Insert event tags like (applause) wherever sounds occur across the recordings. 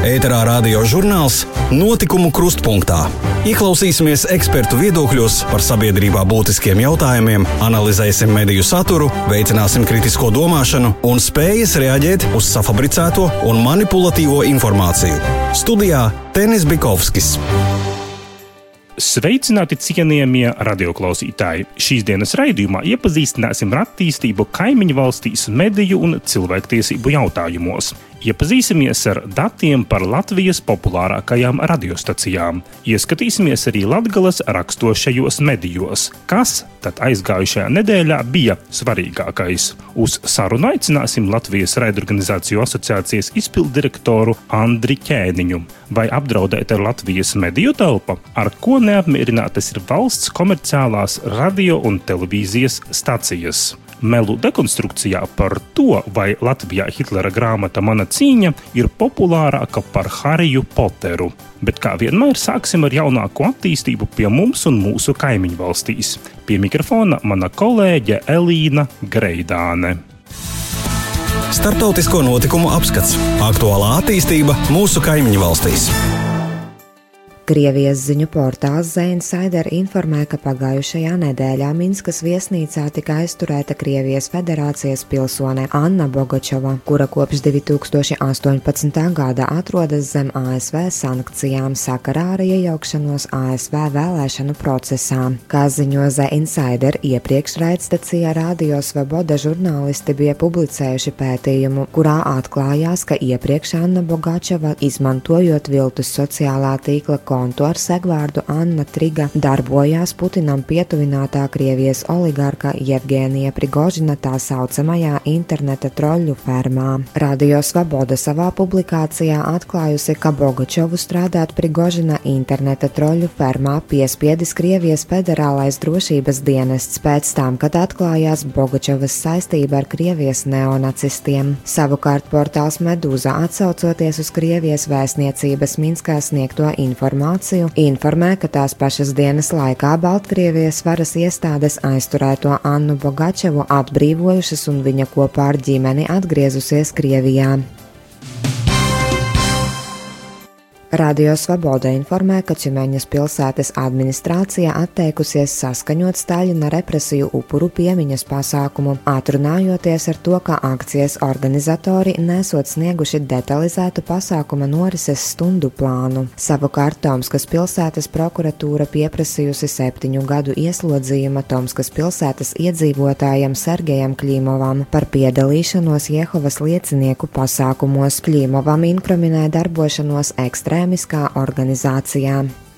Ēterā radio žurnāls Notikumu krustpunktā. Ieklausīsimies ekspertu viedokļos par sabiedrībā būtiskiem jautājumiem, analizēsim mediju saturu, veicināsim kritisko domāšanu un spējas reaģēt uz safabricēto un manipulatīvo informāciju. Studijā Tenis Bikovskis. Sveicināti, cienījamie radioklausītāji! Šīs dienas raidījumā iepazīstināsim ar attīstību kaimiņu valstīs, mediju un cilvēktiesību jautājumos. Iepazīsimies ar datiem par Latvijas populārākajām radiostacijām. Ieskatīsimies arī Latvijas raksturošajos medijos, kas tad aizgājušajā nedēļā bija svarīgākais. Uz sarunu aicināsim Latvijas raidorganizāciju asociācijas izpildirektoru Andri Ķēniņu. Vai apdraudēta ir Latvijas mediju telpa, ar ko neapmierinātas ir valsts komerciālās radio un televīzijas stacijas? Melu dekonstrukcijā par to, vai Latvijā Hitlera grāmata Mana cīņa ir populārāka par Hariju Poteru. Bet kā vienmēr sāksim ar jaunāko attīstību pie mums un mūsu kaimiņu valstīs. Pie mikrofona mana kolēģe Elīna Greidāne. Startautisko notikumu apskats - aktuālā attīstība mūsu kaimiņu valstīs. Krievijas ziņu portāls Zēnsaider informē, ka pagājušajā nedēļā Minskas viesnīcā tika aizturēta Krievijas federācijas pilsone Anna Bogočova, kura kopš 2018. gada atrodas zem ASV sankcijām sakarā ar iejaukšanos ASV vēlēšanu procesā. Kā ziņo Zēnsaider, iepriekš raidstacijā Radio Svoboda žurnālisti bija publicējuši pētījumu, kurā atklājās, ka iepriekš Anna Bogočova, izmantojot viltus sociālā tīkla kontaktu, kontu ar segvārdu Anna Triga darbojās Putinam pietuvinātā Krievijas oligarka Jevgēnija Prigožina tā saucamajā interneta troļļu fermā. Radio Svaboda savā publikācijā atklājusi, ka Bogačovu strādāt Prigožina interneta troļļu fermā piespiedis Krievijas federālais drošības dienests pēc tam, kad atklājās Bogačovas saistība ar Krievijas neonacistiem. Savukārt portāls Medūza atsaucoties uz Krievijas vēstniecības Minskā sniegto informāciju informāciju, informē, ka tās pašas dienas laikā Baltkrievijas varas iestādes aizturēto Annu Bogačevu atbrīvojušas un viņa kopā ar ģimeni atgriezusies Krievijā. Radio Svoboda informē, ka Čimeņas pilsētas administrācija atteikusies saskaņot Staļina represiju upuru piemiņas pasākumu, atrunājoties ar to, ka akcijas organizatori nesot snieguši detalizētu pasākuma norises stundu plānu. Savukārt Tomskas pilsētas prokuratūra pieprasījusi septiņu gadu ieslodzījuma Tomskas pilsētas iedzīvotājam Sergejam Klīmovam par piedalīšanos Jehovas liecinieku pasākumos. Klīmovam inkriminē darbošanos ekstrēmā ekstrēmiskā organizācijā.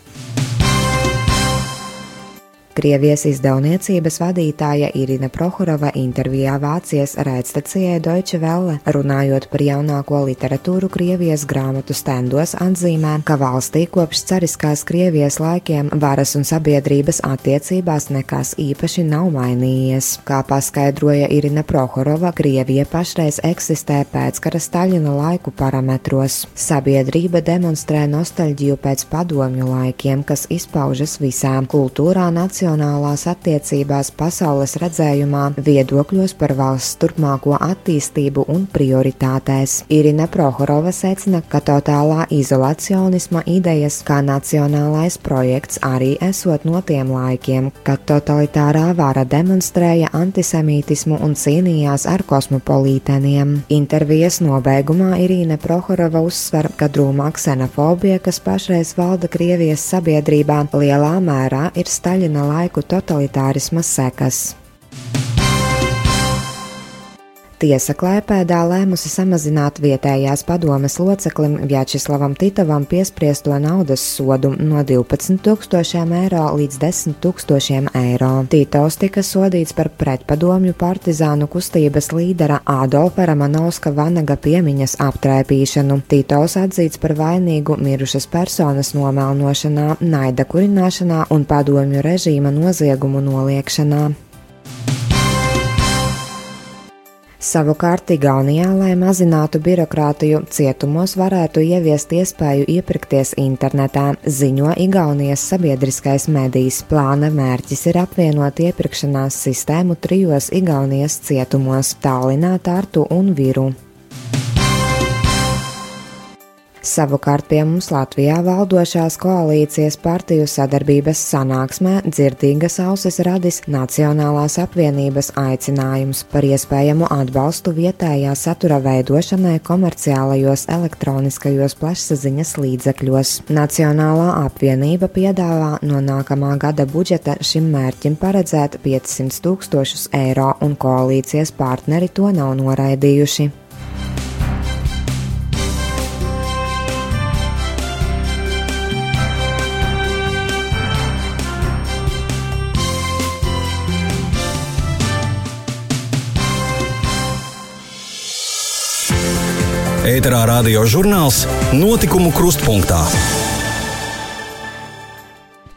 Krievijas izdevniecības vadītāja Irina Prohorova intervijā Vācijas raidstacijai Deutsche Welle runājot par jaunāko literatūru Krievijas grāmatu stendos atzīmē, ka valstī kopš cariskās Krievijas laikiem varas un sabiedrības attiecībās nekas īpaši nav mainījies. Kā paskaidroja Irina Prohorova, Krievija pašreiz eksistē pēckara Staļina laiku parametros. Sabiedrība demonstrē nostalģiju pēc padomju laikiem, kas izpaužas visā kultūrā, nacionālajā nacionālās attiecībās, pasaules redzējumā, viedokļos par valsts turpmāko attīstību un prioritātēs. Irina Prohorova secina, ka totālā izolacionisma idejas kā nacionālais projekts arī esot no tiem laikiem, kad totalitārā vara demonstrēja antisemītismu un cīnījās ar kosmopolīteniem. Intervijas nobeigumā Irina Prohorova uzsver, ka drūmā ksenofobija, kas pašreiz valda Krievijas sabiedrībā, lielā mērā ir Staļina laiku totalitārisma sekas. Tiesa klēpēdā lēmusi samazināt vietējās padomes loceklim Vjačeslavam Titovam piespriesto naudas sodu no 12 tūkstošiem eiro līdz 10 tūkstošiem eiro. Titovs tika sodīts par pretpadomju partizānu kustības līdera Ādolfa Ramanovska Vanaga piemiņas aptraipīšanu. Titovs atzīts par vainīgu mirušas personas nomelnošanā, naida kurināšanā un padomju režīma noziegumu noliekšanā. Savukārt Igaunijā, lai mazinātu birokrātiju, cietumos varētu ieviest iespēju iepirkties internetā, ziņo Igaunijas sabiedriskais medijs. Plāna mērķis ir apvienot iepirkšanās sistēmu trijos Igaunijas cietumos - Tallinā, Tartu un Viru. Savukārt pie mums Latvijā valdošās koalīcijas partiju sadarbības sanāksmē dzirdīgas ausis radis Nacionālās apvienības aicinājums par iespējamu atbalstu vietējā satura veidošanai komerciālajos elektroniskajos plašsaziņas līdzekļos. Nacionālā apvienība piedāvā no nākamā gada budžeta šim mērķim paredzēt 500 tūkstošus eiro, un koalīcijas partneri to nav noraidījuši. Ēterā radio žurnāls Notikumu krustpunktā.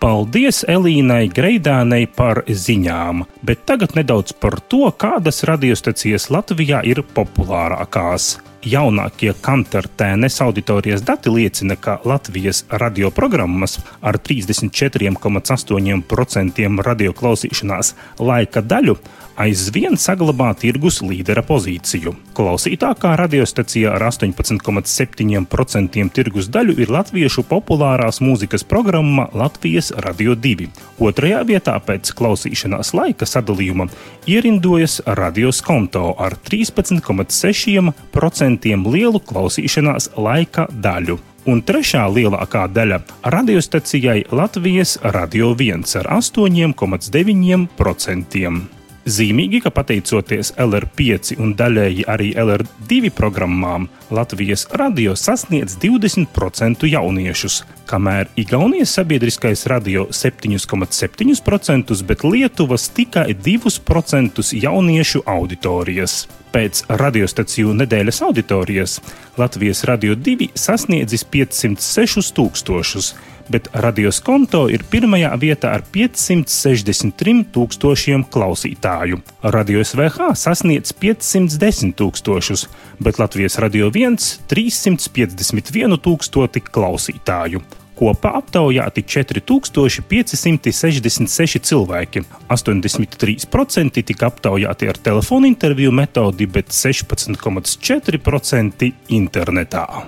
Paldies Elīnai Greidānei par ziņām, bet tagad nedaudz par to, kādas radiostacijas Latvijā ir populārākās. Jaunākie kantartēnes auditorijas dati liecina, ka Latvijas radioprogrammas ar 34,8% radioklausīšanās laika daļu aizvien saglabā tirgus līdera pozīciju. Klausītākā radiostacija ar 18,7% tirgus daļu ir latviešu populārās mūzikas programma Latvijas Radio 2. Otrajā vietā pēc klausīšanās laika sadalījuma ierindojas radios konto ar 13,6% lielu klausīšanās laika daļu. Un trešā lielākā daļa radiostacijai Latvijas Radio 1 ar 8,9%. Zīmīgi, ka pateicoties LR5 un daļēji arī LR2 programmām, Latvijas radio sasniedz 20% jauniešus, kamēr Igaunijas sabiedriskais radio 7,7%, bet Lietuvas tikai 2% jauniešu auditorijas. Pēc radiostaciju nedēļas auditorijas Latvijas radio 2 sasniedzis 506 tūkstošus bet radios konto ir pirmajā vietā ar 563 tūkstošiem klausītāju. Radio SVH sasniedz 510 tūkstošus, bet Latvijas radio 1 - 351 tūkstoti klausītāju. Kopā aptaujāti 4566 cilvēki. 83% tika aptaujāti ar telefonu interviju metodi, bet 16,4% internetā.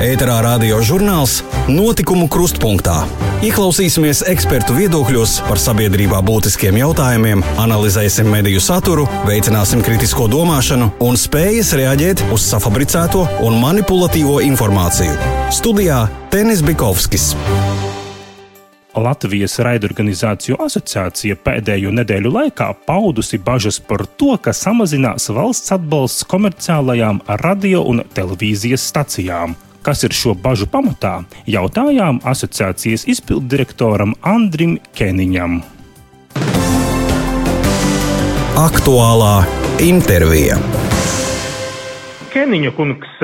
Ēterā radio žurnāls Notikumu krustpunktā. Ieklausīsimies ekspertu viedokļos par sabiedrībā būtiskiem jautājumiem, analizēsim mediju saturu, veicināsim kritisko domāšanu un spējas reaģēt uz safabricēto un manipulatīvo informāciju. Studijā Tenis Bikovskis. Latvijas raidorganizāciju asociācija pēdējo nedēļu laikā paudusi bažas par to, ka samazinās valsts atbalsts komerciālajām radio un televīzijas stacijām. Kas ir šo bažu pamatā? Jautājām asociācijas izpilddirektoram Andrim Keniņam. Aktuālā intervija. Keniņa kungs,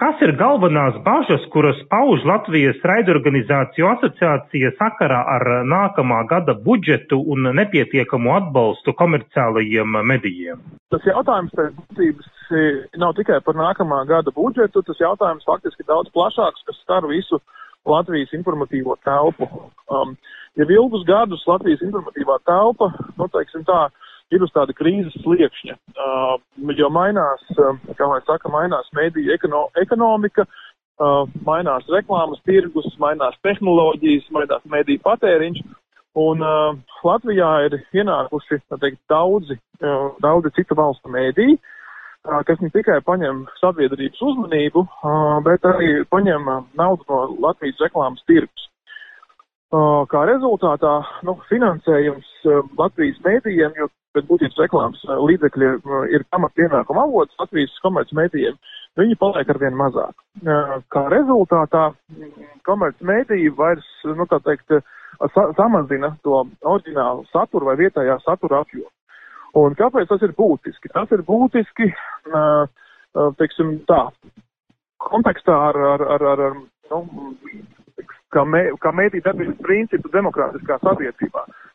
kas ir galvenās bažas, kuras pauž Latvijas raidorganizāciju asociācija sakarā ar nākamā gada budžetu un nepietiekamu atbalstu komerciālajiem medijiem? Tas jautājums pēc būtības nav tikai par nākamā gada budžetu, tas jautājums faktiski daudz plašāks, kas skar visu Latvijas informatīvo telpu. Um, jau ilgus gadus Latvijas informatīvā telpa, nu, teiksim tā, ir uz tāda krīzes sliekšņa, uh, jo mainās, uh, kā lai saka, mainās mediju ekono, ekonomika, uh, mainās reklāmas tirgus, mainās tehnoloģijas, mainās mediju patēriņš, un Latvijā ir ienākuši, tā teikt, daudzi, daudzi citu valstu mediji, uh, kas ne tikai paņem sabiedrības uzmanību, bet arī paņem naudu no Latvijas reklāmas tirgus. Kā rezultātā nu, finansējums Latvijas mēdījiem, pēc būtības reklāmas līdzekļi ir pamatpienākuma avots Latvijas komercmedijiem, viņi paliek arvien mazāk. Kā rezultātā komercmediji vairs, nu tā teikt, sa samazina to oriģinālu saturu vai vietējā satura apjomu. Un kāpēc tas ir būtiski? Tas ir būtiski, teiksim tā, kontekstā ar, ar, ar, ar, ar nu, kā, mē, kā mēdī darbības principu demokrātiskā sabiedrībā. Uh,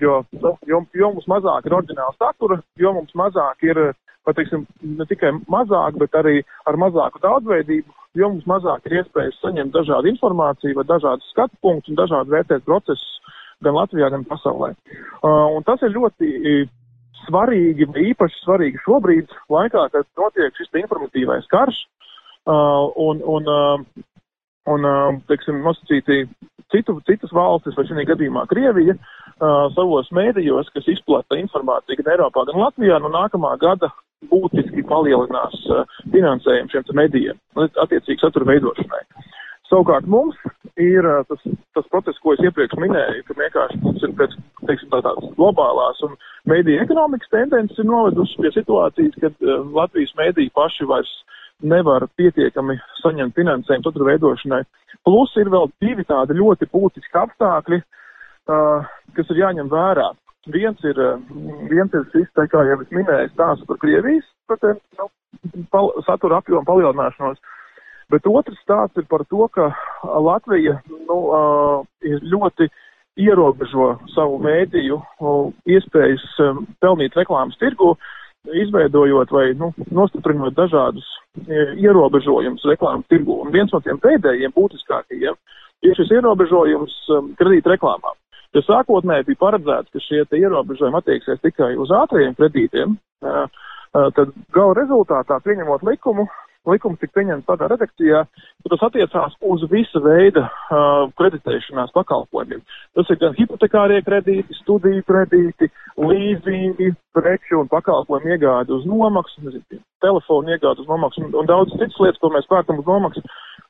jo, nu, jo, jo mums mazāk ir oriģināla satura, jo mums mazāk ir, pateiksim, ne tikai mazāk, bet arī ar mazāku daudzveidību, jo mums mazāk ir iespējas saņemt dažādu informāciju vai dažādus skatu punktus un dažādi vērtēt procesus gan Latvijā, gan pasaulē. Uh, un tas ir ļoti svarīgi, īpaši svarīgi šobrīd, laikā, kad notiek šis informatīvais karš, uh, un, un, uh, un uh, teiksim, nosacīti citu, citas valstis, vai šī gadījumā Krievija, uh, savos mēdījos, kas izplata informāciju gan Eiropā, gan Latvijā, no nākamā gada būtiski palielinās uh, finansējumu šiem medijiem, attiecīgi satura veidošanai. Savukārt mums ir uh, tas, tas process, ko es iepriekš minēju, ka vienkārši mums ir pēc, teiksim, tā tādas globālās un mediju ekonomikas tendences ir novedušas pie situācijas, kad uh, Latvijas mediji paši vairs nevar pietiekami saņemt finansējumu satura veidošanai. Plus ir vēl divi tādi ļoti būtiski apstākļi, uh, kas ir jāņem vērā. Viens ir, viens ir šis, tā kā jau es minēju, stāsts par Krievijas, par te, nu, pal, satura apjomu palielināšanos. Uh, Bet otrs stāsts ir par to, ka Latvija nu, uh, ir ļoti ierobežo savu mēdīju iespējas pelnīt reklāmas tirgu, izveidojot vai nu, nostiprinot dažādus uh, ierobežojumus reklāmas tirgu. Un viens no tiem pēdējiem būtiskākajiem ir šis ierobežojums um, kredīt reklāmām. Ja sākotnēji bija paredzēts, ka šie ierobežojumi attieksies tikai uz ātriem kredītiem, uh, uh, tad gala rezultātā pieņemot likumu, likums tika pieņemts tādā redakcijā, ka tas attiecās uz visa veida uh, kreditēšanās pakalpojumiem. Tas ir gan hipotekārie kredīti, studiju kredīti, līzingi, preču un pakalpojumu iegādi uz nomaksu, nezinu, telefonu iegādi uz nomaksu un, un daudz citas lietas, ko mēs pērkam uz nomaksu.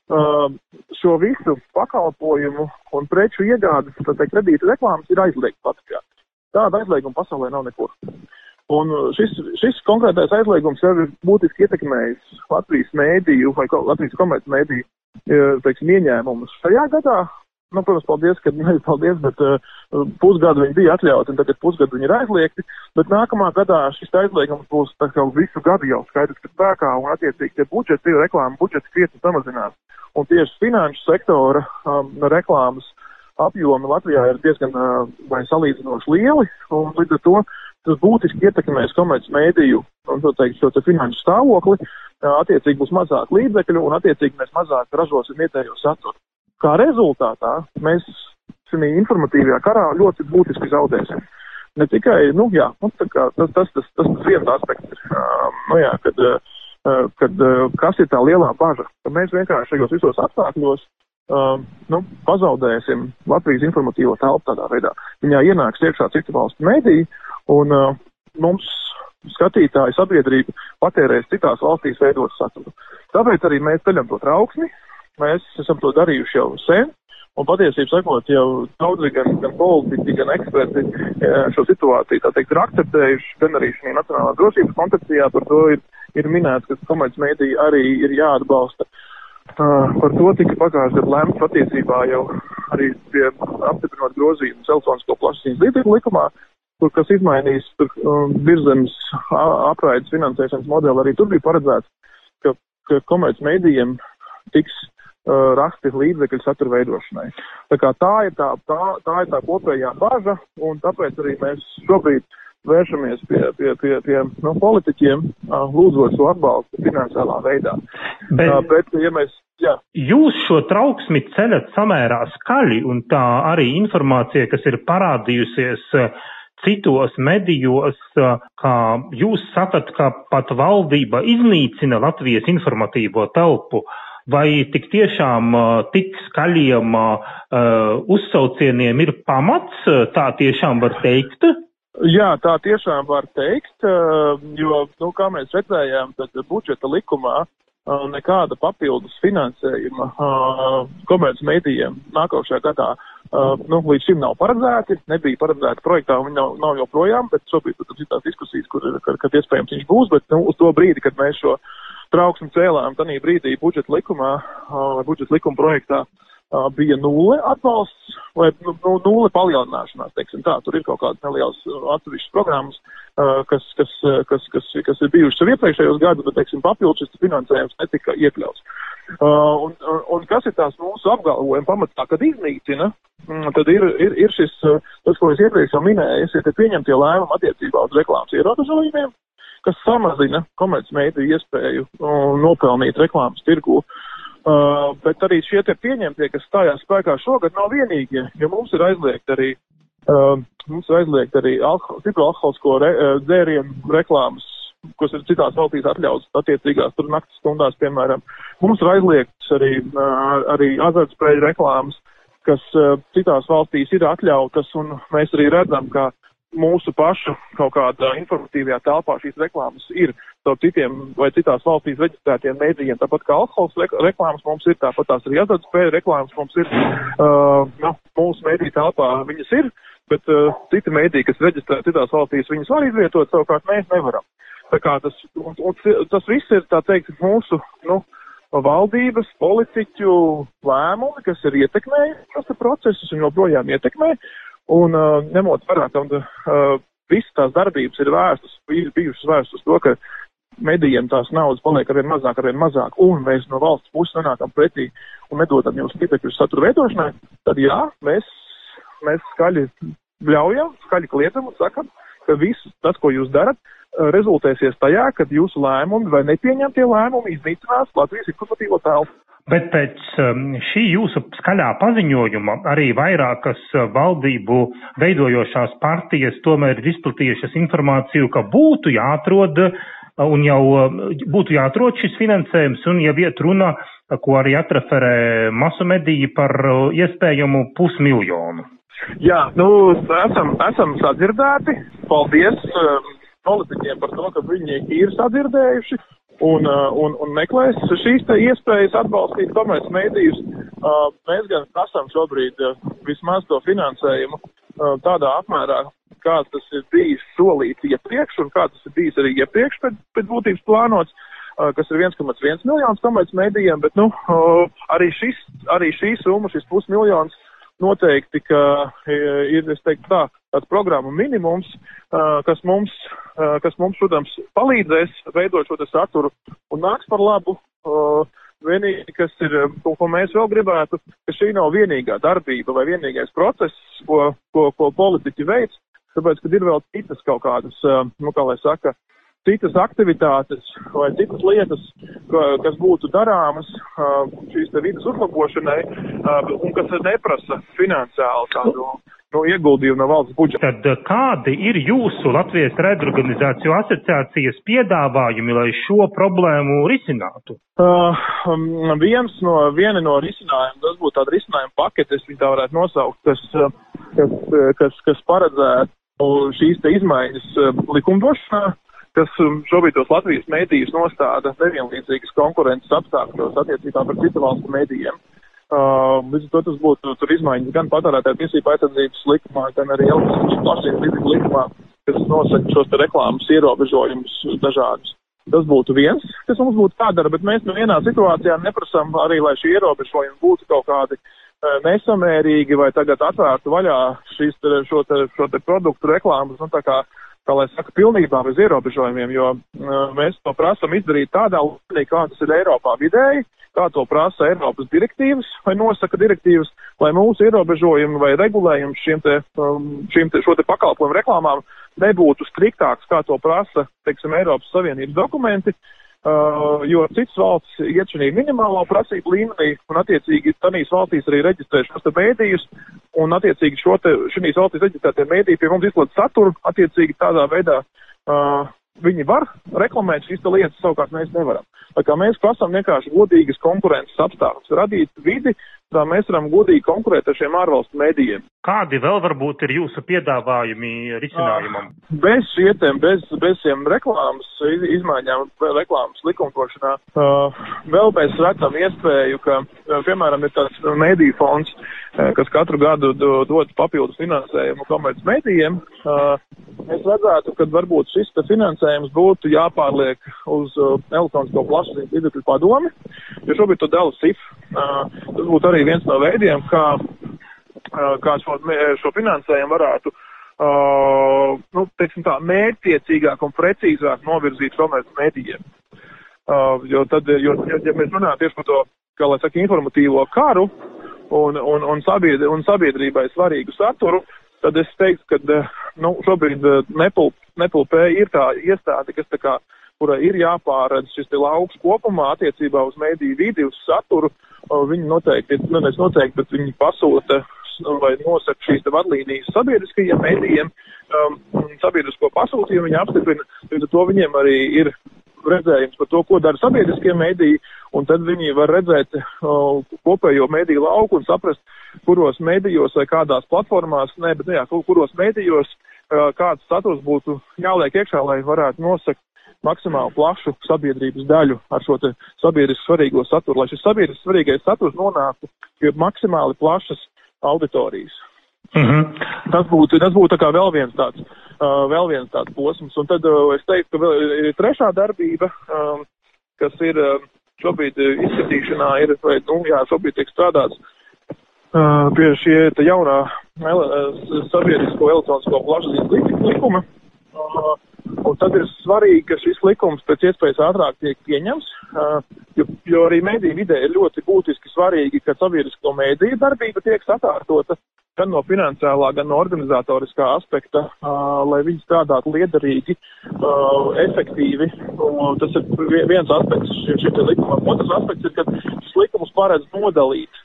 Uh, šo visu pakalpojumu un preču iegādes, tad kredīta reklāmas ir aizliegta Latvijā. Tāda aizlieguma pasaulē nav nekur. Un uh, šis, šis konkrētais aizliegums jau ir būtiski ietekmējis Latvijas mēdīju vai Latvijas komerces mēdīju, uh, teiksim, ieņēmumus. Šajā gadā, nu, protams, paldies, ka, (laughs) ne paldies, bet uh, pusgadu viņi bija atļauti un tagad pusgadu viņi ir aizliegti, bet nākamā gadā šis aizliegums būs tā kā visu gadu jau skaidrs, ka spēkā un attiecīgi tie budžeti, reklāma budžeti krietni samazinās. Un tieši finanšu sektora um, reklāmas apjomi Latvijā ir diezgan uh, vai salīdzinoši lieli, un līdz ar to tas būtiski ietekmēs komerces mēdīju un, tā teikt, šo te finanšu stāvokli, attiecīgi būs mazāk līdzekļu un attiecīgi mēs mazāk ražosim vietējo saturu. Kā rezultātā mēs šajā informatīvajā karā ļoti būtiski zaudēsim. Ne tikai, nu jā, nu, kā, tas, tas, tas, tas viens aspekts ir, uh, nu jā, kad, uh, kad uh, kas ir tā lielā baža, ka mēs vienkārši šajos visos apstākļos uh, nu, pazaudēsim Latvijas informatīvo telpu tādā veidā. Viņā ienāks iekšā citu valstu mediju, Un uh, mums skatītāji sabiedrība patērēs citās valstīs veidot saturu. Tāpēc arī mēs ceļam to trauksmi, mēs esam to darījuši jau sen, un patiesībā sakot, jau daudzi gan, gan politiķi, gan eksperti šo situāciju, tā teikt, ir akceptējuši, gan arī šī nacionālā drošības koncepcijā par to ir, ir minēts, ka komercmediji arī ir jāatbalsta. Uh, par to tika pagājušajā gadā lēmts patiesībā jau arī pie apstiprinot grozījumus elektronisko plašsaziņas līdzekļu likumā, tur, kas izmainīs tur, um, virzemes apraides finansēšanas modeli, arī tur bija paredzēts, ka, ka komerc mēdījiem tiks uh, rasti līdzekļu satura veidošanai. Tā kā tā ir tā, tā, tā ir tā kopējā baža, un tāpēc arī mēs šobrīd vēršamies pie, pie, pie, pie nu, politiķiem, uh, lūdzot šo atbalstu finansiālā veidā. Bet, uh, bet ja mēs Jā. Jūs šo trauksmi ceļat samērā skaļi, un tā arī informācija, kas ir parādījusies citos medijos, kā jūs sakat, ka pat valdība iznīcina Latvijas informatīvo telpu. Vai tik tiešām tik skaļiem uh, uzsaucieniem ir pamats, tā tiešām var teikt? Jā, tā tiešām var teikt, jo, nu, kā mēs redzējām, tad budžeta likumā nekāda papildus finansējuma komerc mēdījiem nākošajā gadā Uh, nu, līdz šim nav paredzēti, nebija paredzēti projektā, viņi nav, nav joprojām, bet šobrīd, protams, ir tās diskusijas, kur, kad, kad iespējams viņš būs, bet nu, uz to brīdi, kad mēs šo trauksmi cēlām, tanī brīdī budžeta likumā, uh, budžeta likuma projektā, uh, bija nulle atbalsts vai nu, nu, nulle palielināšanās, teiksim tā. Tur ir kaut kādas nelielas atsevišķas programmas, kas, kas, kas, kas, kas ir bijušas jau iepriekšējos gados, bet, teiksim, papildus šis finansējums netika iekļauts. Un, un, un kas ir tās mūsu apgalvojuma pamatā, kad iznīcina, mm, tad ir, ir, ir šis, tas, ko es iepriekš jau minēju, ir pieņemtie lēmumi attiecībā uz reklāmas ierobežojumiem, kas samazina komercmeidu iespēju nopelnīt reklāmas tirgu. Uh, Uh, bet arī šie te pieņemtie, kas stājās spēkā šogad, nav vienīgie, jo mums ir aizliegt arī, uh, mums ir aizliegt arī alkohol, alkoholisko re, uh, dzērienu reklāmas kas ir citās valstīs atļauts attiecīgās tur naktas stundās, piemēram. Mums ir aizliegts arī, arī azartspēļu reklāmas, kas citās valstīs ir atļautas, un mēs arī redzam, ka mūsu pašu kaut kādā informatīvajā telpā šīs reklāmas ir caur citiem vai citās valstīs reģistrētiem mēdījiem. Tāpat kā alkohols reklāmas mums ir, tāpat tās arī azartspēļu reklāmas mums ir. Uh, nu, mūsu mēdīju telpā viņas ir, bet uh, citi mēdīji, kas reģistrē citās valstīs, viņas var izvietot, savukārt mēs nevaram. Tā kā tas, un, un, tas viss ir, tā teikt, mūsu, nu, valdības, politiķu lēmumi, kas ir ietekmējuši šos procesus un joprojām ietekmē. Un uh, ņemot vērā, ka uh, visas tās darbības ir vērstas, ir bijušas vērstas to, ka medijiem tās naudas paliek arvien mazāk, arvien mazāk, un mēs no valsts puses nonākam pretī un nedodam jums līdzekļus satura veidošanai, tad jā, mēs, mēs skaļi ļaujam, skaļi kliedzam un sakam, ka viss tas, ko jūs darat, uh, rezultēsies tajā, ka jūsu lēmumi vai nepieņemtie lēmumi iznīcinās Latvijas informatīvo telpu. Bet pēc um, šī jūsu skaļā paziņojuma arī vairākas uh, valdību veidojošās partijas tomēr ir izplatījušas informāciju, ka būtu jāatrod uh, un jau uh, būtu jāatrod šis finansējums un jau iet runa, ko arī atreferē masu mediji par iespējamu pusmiljonu. Jā, nu, esam, esam sadzirdēti. Paldies um, politiķiem par to, ka viņi ir sadzirdējuši un, uh, un, un meklēs šīs iespējas atbalstīt komerc mēdījus. Uh, mēs gan prasām šobrīd vismaz to finansējumu tādā apmērā, kā tas ir bijis solīts iepriekš un kā tas ir bijis arī iepriekš pēc, pēc būtības plānots kas ir 1,1 miljonus komerc mēdījiem, bet, nu, arī, šis, arī šī summa, šis pusmiljons noteikti, ka ir, es teiktu tā, tāds programmu minimums, kas mums, kas mums, protams, palīdzēs veidot šo saturu un nāks par labu. Vienīgi, kas ir, ko, ko mēs vēl gribētu, ka šī nav vienīgā darbība vai vienīgais process, ko, ko, ko politiķi veids, tāpēc, ka ir vēl citas kaut kādas, nu, kā lai saka, citas aktivitātes vai citas lietas, kas būtu darāmas šīs vidas uzlabošanai un kas neprasa finansiāli tādu no ieguldījumu no valsts budžeta. Tad kādi ir jūsu Latvijas redorganizāciju asociācijas piedāvājumi, lai šo problēmu risinātu? Uh, viens no, viena no risinājumiem, tas būtu tāda risinājuma pakete, es viņu tā varētu nosaukt, kas, kas, kas, kas paredzētu šīs te izmaiņas likumdošanā, kas um, šobrīd tos Latvijas mēdījus nostāda nevienlīdzīgas konkurences apstākļos attiecībā par citu valstu mēdījiem. Uh, Uh, līdz ar to tas būtu tur izmaiņas gan patērētāju tiesību aizsardzības likumā, gan arī elektroniskās plašsaziņas līdzekļu likumā, kas nosaka šos reklāmas ierobežojumus dažādus. Tas būtu viens, kas mums būtu jādara, bet mēs nevienā situācijā neprasām arī, lai šie ierobežojumi būtu kaut kādi uh, nesamērīgi vai tagad atvērtu vaļā šīs, šo, te, šo te produktu reklāmas, nu tā kā kā lai saka, pilnībā bez ierobežojumiem, jo uh, mēs to prasam izdarīt tādā līmenī, kā tas ir Eiropā vidēji, kā to prasa Eiropas direktīvas vai nosaka direktīvas, lai mūsu ierobežojumi vai regulējums šiem te, um, šiem te, šo te pakalpojumu reklāmām nebūtu striktāks, kā to prasa, teiksim, Eiropas Savienības dokumenti, Uh, jo citas valsts iet šī minimālo prasību līmenī un attiecīgi tanīs valstīs arī reģistrē šos te mēdījus un attiecīgi šo te, šīs valstīs reģistrētie mēdīji pie mums izlaiž saturu, attiecīgi tādā veidā uh, viņi var reklamēt šīs lietas, savukārt mēs nevaram. Tā kā mēs prasām vienkārši godīgas konkurences apstākļus, radīt vidi, tā mēs varam godīgi konkurēt ar šiem ārvalstu mēdījiem. Kādi vēl varbūt ir jūsu piedāvājumi risinājumam? Uh, bez šietiem, bez, bez šiem reklāmas izmaiņām, reklāmas likumdošanā, uh, vēl mēs redzam iespēju, ka, uh, piemēram, ir tāds mēdīju fonds, uh, kas katru gadu dod papildus finansējumu komerc mēdījiem. Uh, mēs redzētu, ka varbūt šis finansējums būtu jāpārliek uz uh, elektronisko plašsaziņas līdzekļu padomi, jo šobrīd to dala SIF. Tas būtu arī viens no veidiem, kā, uh, kā šo, šo finansējumu varētu uh, nu, tā, mērķtiecīgāk un precīzāk novirzīt komerc mēdījiem. Uh, jo tad, jo, ja, ja mēs runājam tieši par to, kā lai saka, informatīvo karu un, un, un, sabiedri, un sabiedrībai svarīgu saturu, tad es teiktu, ka nu, šobrīd Nepal, Nepalpē ir tā iestāde, kas tā kā, kurai ir jāpāredz šis lauks kopumā attiecībā uz mēdīju vidi, uz saturu, viņi noteikti, nu, nevis noteikti, bet viņi pasūta vai nosaka šīs vadlīnijas sabiedriskajiem mēdījiem, um, sabiedrisko pasūtījumu viņi apstiprina, ar to viņiem arī ir redzējums par to, ko dara sabiedriskie mēdīji, un tad viņi var redzēt uh, kopējo mēdīju lauku un saprast, kuros mēdījos vai kādās platformās, ne, bet jā, kuros mēdījos uh, kāds saturs būtu jāliek iekšā, lai varētu nosakt maksimāli plašu sabiedrības daļu ar šo sabiedriski svarīgo saturu, lai šis sabiedriski svarīgais saturs nonāktu pie maksimāli plašas auditorijas. Mm -hmm. Tas būtu, tas būtu vēl viens tāds, uh, vēl viens tāds posms. Un tad uh, es teiktu, ka vēl ir trešā darbība, um, kas ir uh, šobrīd izskatīšanā, ir, vai, nu, jā, šobrīd tiek strādāts uh, pie šie jaunā ele, sabiedrisko elektronisko plašsaziņas likuma. Uh, tad ir svarīgi, ka šis likums pēc iespējas ātrāk tiek pieņems, jo, jo arī mediju vidē ir ļoti būtiski svarīgi, ka sabiedrisko mediju darbība tiek sakārtota gan no finansiālā, gan no organizatoriskā aspekta, lai viņi strādātu liederīgi, efektīvi. Tas ir viens aspekts šim likumam. Otrs aspekts ir, ka šis likums paredz nodalīt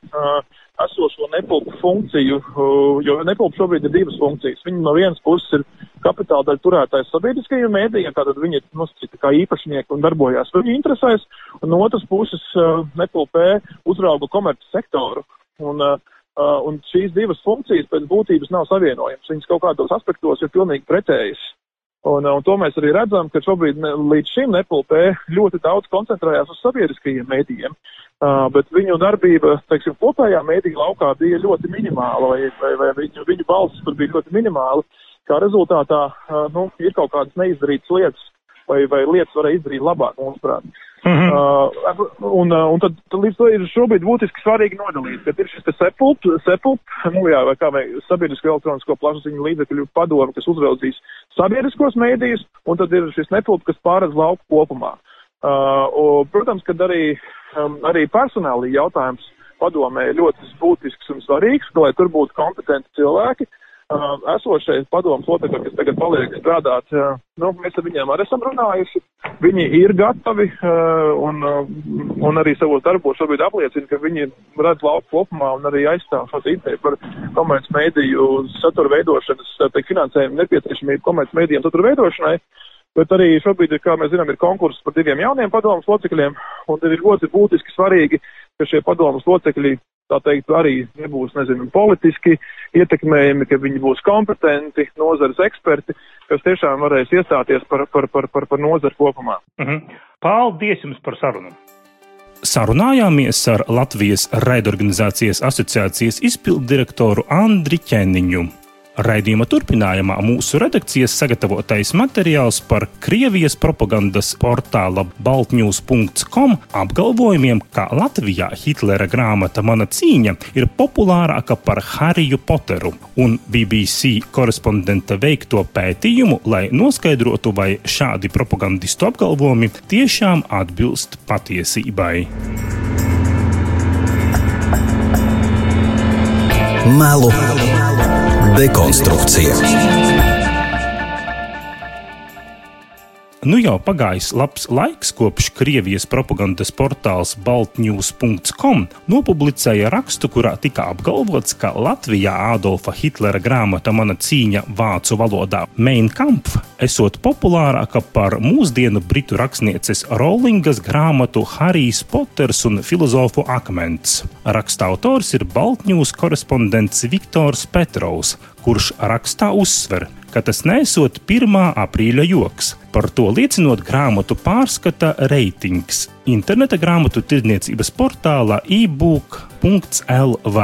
esošo nepulpu funkciju, jo nepulpu šobrīd ir divas funkcijas. Viņi no vienas puses ir kapitāla daļa turētājs sabiedriskajiem mēdījiem, tātad viņi ir nosacīti kā īpašnieki un darbojās viņu interesēs, un no otras puses nepulpē uzrauga komerci sektoru. Un, un šīs divas funkcijas pēc būtības nav savienojamas. Viņas kaut kādos aspektos ir pilnīgi pretējas. Un, un to mēs arī redzam, ka šobrīd ne, līdz šim nepulpē ļoti daudz koncentrējās uz sabiedriskajiem mēdījiem. Uh, bet viņu darbība, teiksim, kopējā mēdīja laukā bija ļoti minimāla, vai, vai, vai viņu, viņu balsis tur bija ļoti minimāla. Kā rezultātā, uh, nu, ir kaut kādas neizdarītas lietas, vai, vai lietas varēja izdarīt labāk, mūsuprāt. Mm -hmm. uh, un, uh, un tad, tad līdz to ir šobrīd būtiski svarīgi nodalīt, ka ir šis sepulp, sepulp, nu jā, vai kā vai sabiedrisko elektronisko plašsaziņu līdzekļu padomu, kas uzraudzīs sabiedriskos mēdījus, un tad ir šis nepulp, kas pārēdz lauku kopumā. Uh, un, protams, kad arī um, arī personālī jautājums padomē ļoti būtisks un svarīgs, lai tur būtu kompetenti cilvēki. Uh, esošais padomus locekļi, kas tagad paliek strādāt, nu, mēs ar viņiem arī esam runājuši. Viņi ir gatavi un, un arī savos darbos šobrīd apliecina, ka viņi redz lauku kopumā un arī aizstāv šo ideju par komerc mēdīju satura veidošanas, teikt, finansējumu nepieciešamību komerc mēdījiem satura veidošanai. Bet arī šobrīd, kā mēs zinām, ir konkurss par diviem jauniem padomus locekļiem, un ir ļoti būtiski svarīgi, ka šie padomus locekļi, tā teikt, arī nebūs, nezinu, politiski ietekmējami, ka viņi būs kompetenti, nozares eksperti, kas tiešām varēs iestāties par, par, par, par, par nozaru kopumā. Uh mhm. -huh. Paldies jums par sarunu! Sarunājāmies ar Latvijas raidorganizācijas asociācijas izpildirektoru Andri Ķēniņu. Raidījuma turpinājumā mūsu redakcijas sagatavotais materiāls par Krievijas propagandas portāla baltņūs.com apgalvojumiem, ka Latvijā Hitlera grāmata Mana cīņa ir populārāka par Hariju Poteru un BBC korespondenta veikto pētījumu, lai noskaidrotu, vai šādi propagandistu apgalvojumi tiešām atbilst patiesībai. Melu dekonstrukcija. Nu jau pagājis labs laiks, kopš Krievijas propagandas portāls Baltnews.com nopublicēja rakstu, kurā tika apgalvots, ka Latvijā Adolfa Hitlera grāmata Mana cīņa vācu valodā Mein Kampf esot populārāka par mūsdienu britu rakstnieces Rowlingas grāmatu Harijs Poters un filozofu akmens. Raksta autors ir Baltnews korespondents Viktors Petrovs, kurš rakstā uzsver, ka tas nesot 1. aprīļa joks. Par to liecinot grāmatu pārskata reitings interneta grāmatu tirdzniecības portālā ebook.lv.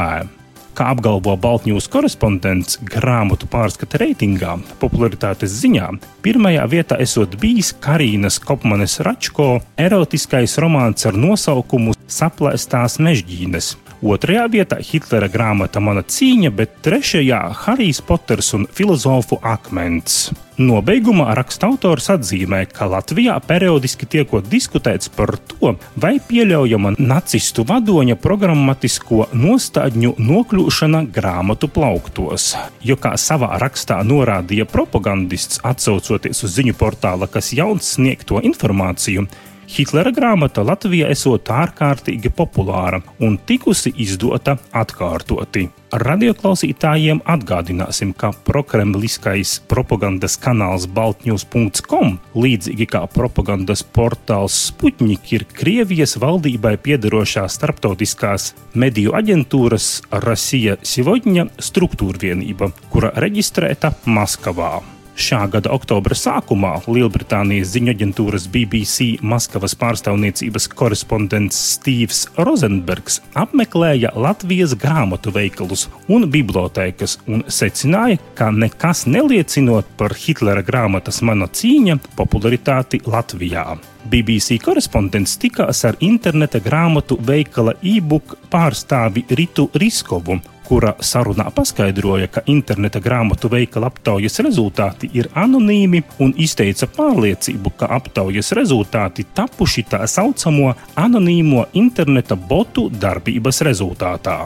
Kā apgalvo Baltņūs korespondents grāmatu pārskata reitingā, popularitātes ziņā, pirmajā vietā esot bijis Karīnas Kopmanes Račko erotiskais romāns ar nosaukumu Saplēstās mežģīnes, Otrajā vietā Hitlera grāmata Mana cīņa, bet trešajā Harijs Poters un filozofu akmens. Nobeigumā raksta autors atzīmē, ka Latvijā periodiski tiekot diskutēts par to, vai pieļaujama nacistu vadoņa programmatisko nostādņu nokļūšana grāmatu plauktos. Jo kā savā rakstā norādīja propagandists, atsaucoties uz ziņu portāla, kas jauns sniegto informāciju, Hitlera grāmata Latvijā esot ārkārtīgi populāra un tikusi izdota atkārtoti. Radioklausītājiem atgādināsim, ka prokremliskais propagandas kanāls Baltņūs.com, līdzīgi kā propagandas portāls Sputnik, ir Krievijas valdībai piederošā starptautiskās mediju aģentūras Rasija Sivodņa struktūrvienība, kura reģistrēta Maskavā. Šā gada oktobra sākumā Lielbritānijas ziņu aģentūras BBC Maskavas pārstāvniecības korespondents Stīvs Rozenbergs apmeklēja Latvijas grāmatu veikalus un bibliotēkas un secināja, ka nekas neliecinot par Hitlera grāmatas Mana cīņa popularitāti Latvijā. BBC korespondents tikās ar interneta grāmatu veikala e-book pārstāvi Ritu Riskovu, kura sarunā paskaidroja, ka interneta grāmatu veikala aptaujas rezultāti ir anonīmi un izteica pārliecību, ka aptaujas rezultāti tapuši tā saucamo anonīmo interneta botu darbības rezultātā.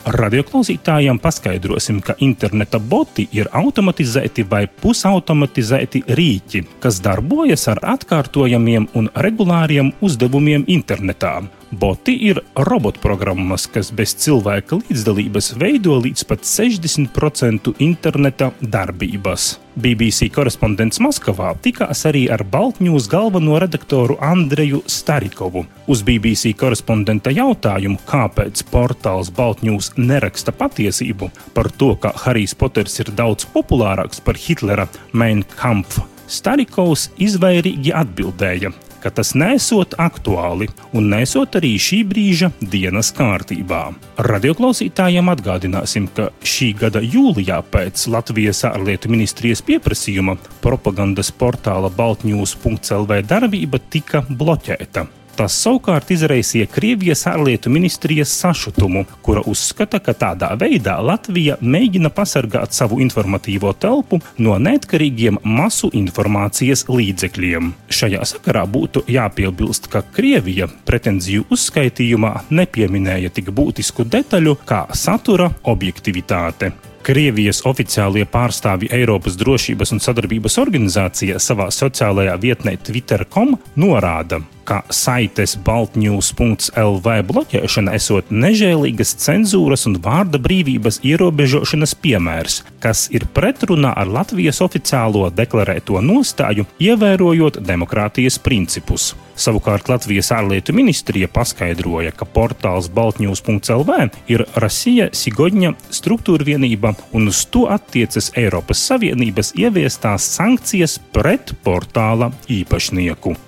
Radioklausītājiem paskaidrosim, ka interneta boti ir automatizēti vai pusautomatizēti rīki, kas darbojas ar atkārtojamiem un regulāriem uzdevumiem internetā. Boti ir robotprogrammas, kas bez cilvēka līdzdalības veido līdz pat 60% interneta darbības. BBC korespondents Maskavā tikās arī ar Baltņūs galveno redaktoru Andreju Starikovu. Uz BBC korespondenta jautājumu, kāpēc portāls Baltņūs neraksta patiesību par to, ka Harijs Poters ir daudz populārāks par Hitlera Mein Kampf, Starikovs izvairīgi atbildēja, ka tas nesot aktuāli un nesot arī šī brīža dienas kārtībā. Radioklausītājiem atgādināsim, ka šī gada jūlijā pēc Latvijas ārlietu ministrijas pieprasījuma propagandas portāla Baltņūs.lv darbība tika bloķēta. Tas savukārt izraisīja Krievijas ārlietu ministrijas sašutumu, kura uzskata, ka tādā veidā Latvija mēģina pasargāt savu informatīvo telpu no neatkarīgiem masu informācijas līdzekļiem. Šajā sakarā būtu jāpiebilst, ka Krievija pretenziju uzskaitījumā nepieminēja tik būtisku detaļu kā satura objektivitāte. Krievijas oficiālie pārstāvji Eiropas drošības un sadarbības organizācijā savā sociālajā vietnē Twitter.com norāda, ka saites baltņūs.lv bloķēšana esot nežēlīgas cenzūras un vārda brīvības ierobežošanas piemērs, kas ir pretrunā ar Latvijas oficiālo deklarēto nostāju, ievērojot demokrātijas principus. Savukārt Latvijas ārlietu ministrija paskaidroja, ka portāls Baltņūs.lv ir Rasija Sigodņa struktūra vienība un uz to attiecas Eiropas Savienības ieviestās sankcijas pret portāla īpašnieku.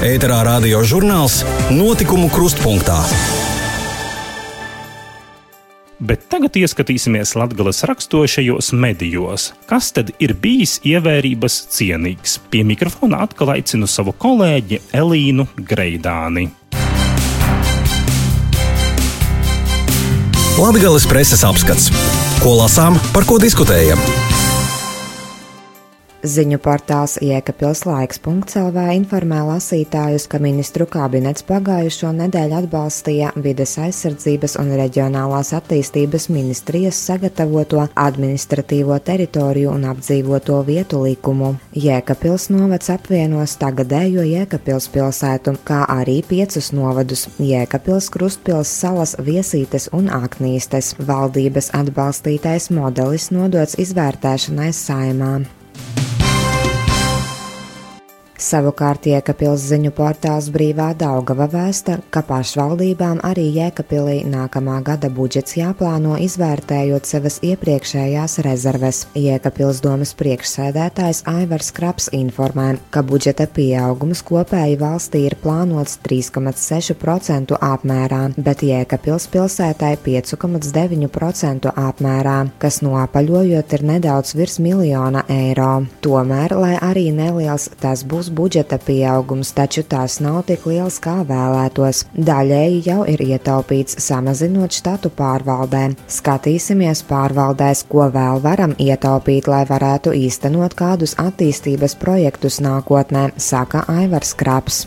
Ēterā radio žurnāls Notikumu krustpunktā. Bet tagad ieskatīsimies Latvijas raksturošajos medijos. Kas tad ir bijis ievērības cienīgs? Pie mikrofona atkal aicinu savu kolēģi Elīnu Greidāni. Latvijas preses apskats. Ko lasām, par ko diskutējam? Ziņu portāls Iekapils laiks.lv informē lasītājus, ka ministru kabinets pagājušo nedēļu atbalstīja vides aizsardzības un reģionālās attīstības ministrijas sagatavoto administratīvo teritoriju un apdzīvoto vietu likumu. Jēkabils novads apvienos tagadējo Jēkabils pilsētu, kā arī piecus novadus - Jēkabils, Krustpils, Salas, Viesītes un Aknīstes. Valdības atbalstītais modelis nodots izvērtēšanai saimā. Savukārt Jēkabils ziņu portāls Brīvā Daugava vēsta, ka pašvaldībām arī Jēkabīlī nākamā gada budžets jāplāno izvērtējot savas iepriekšējās rezerves. Jēkabils domas priekšsēdētājs Aivars Kraps informē, ka budžeta pieaugums kopēji valstī ir plānots 3,6% apmērā, bet Jēkabils pilsētai 5,9% apmērā, kas noapaļojot ir nedaudz virs miljona eiro. Tomēr, lai arī neliels tas būs budžeta pieaugums, taču tās nav tik liels kā vēlētos. Daļēji jau ir ietaupīts samazinot štatu pārvaldē. Skatīsimies pārvaldēs, ko vēl varam ietaupīt, lai varētu īstenot kādus attīstības projektus nākotnē, saka Aivars Kraps.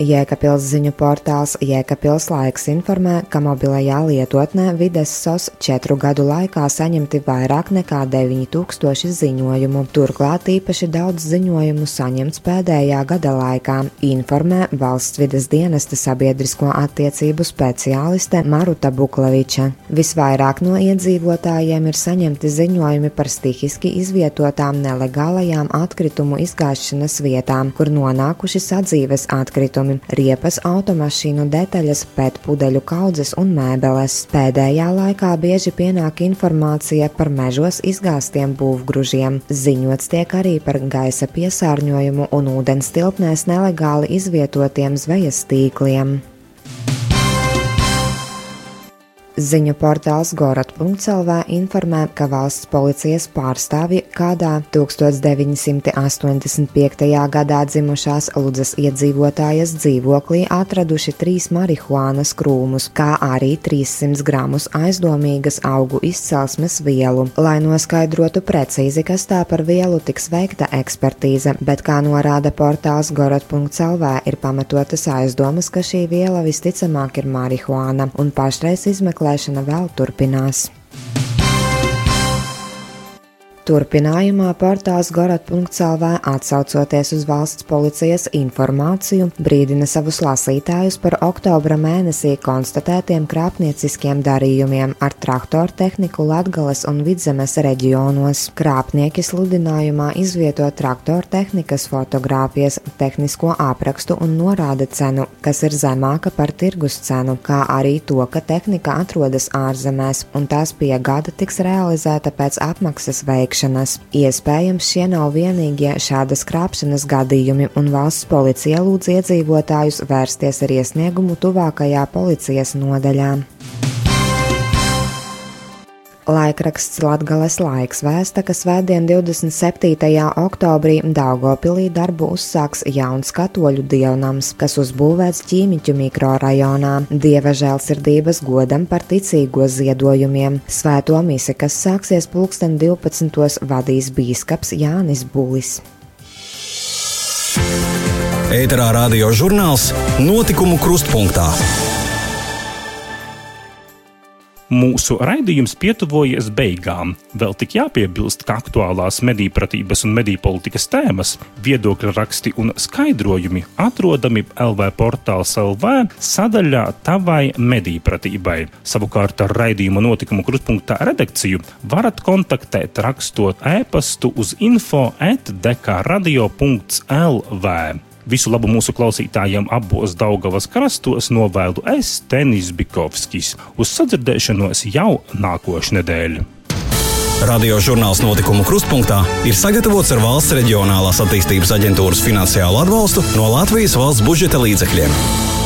Jēkabils ziņu portāls Jēkabils laiks informē, ka mobilajā lietotnē vides SOS četru gadu laikā saņemti vairāk nekā 9000 ziņojumu. Turklāt īpaši daudz ziņojumu saņemts pēdējā gada laikā, informē valsts vides dienesta sabiedrisko attiecību speciāliste Maruta Buklaviča. Visvairāk no iedzīvotājiem ir saņemti ziņojumi par stihiski izvietotām nelegālajām atkritumu izgāšanas vietām, kur nonākuši sadzīves atkritumi izstrādājumi, riepas, automašīnu detaļas, pētpudeļu kaudzes un mēbeles. Pēdējā laikā bieži pienāk informācija par mežos izgāztiem būvgružiem. Ziņots tiek arī par gaisa piesārņojumu un ūdens tilpnēs nelegāli izvietotiem zvejas tīkliem. Ziņu portāls Gorot.CLV informē, ka valsts policijas pārstāvji kādā 1985. gadā dzimušās Ludzas iedzīvotājas dzīvoklī atraduši trīs marihuānas krūmus, kā arī 300 gramus aizdomīgas augu izcelsmes vielu. Lai noskaidrotu precīzi, kas tā par vielu tiks veikta ekspertīze, bet kā norāda portāls Gorot.CLV ir pamatotas aizdomas, ka šī viela visticamāk ir marihuāna un pašreiz izmeklē meklēšana vēl turpinās. Turpinājumā portāls Gorot.CLV atsaucoties uz valsts policijas informāciju brīdina savus lasītājus par oktobra mēnesī konstatētiem krāpnieciskiem darījumiem ar traktoru tehniku Latgales un Vidzemes reģionos. Krāpnieki sludinājumā izvieto traktoru tehnikas fotogrāfijas, tehnisko aprakstu un norāda cenu, kas ir zemāka par tirgus cenu, kā arī to, ka tehnika atrodas ārzemēs un tās piegāde tiks realizēta pēc apmaksas veikšanas krāpšanas. Iespējams, šie nav vienīgie šādas krāpšanas gadījumi, un valsts policija lūdz iedzīvotājus vērsties ar iesniegumu tuvākajā policijas nodaļā. Laikraksts Latgales laiks vēsta, ka svētdien 27. oktobrī Daugopilī darbu uzsāks jauns katoļu dievnams, kas uzbūvēts ķīmiķu mikrorajonā, dieva žēlsirdības godam par ticīgo ziedojumiem. Svēto misi, kas sāksies pulksten 12. vadīs bīskaps Jānis Bulis. Ēterā radio žurnāls Notikumu krustpunktā. Mūsu raidījums pietuvojas beigām. Vēl tik jāpiebilst, ka aktuālās medīpratības un medīpolitikas tēmas, viedokļa raksti un skaidrojumi atrodami LV portāls LV sadaļā Tavai medīpratībai. Savukārt ar raidījuma notikumu krustpunktā redakciju varat kontaktēt rakstot e-pastu uz info atdekaradio.lv. Visu labu mūsu klausītājiem abos Daugavas krastos novēlu es, Tenis Bikovskis. Uz sadzirdēšanos jau nākošnedēļ. Radio žurnāls notikumu krustpunktā ir sagatavots ar valsts reģionālās attīstības aģentūras finansiālu atbalstu no Latvijas valsts budžeta līdzekļiem.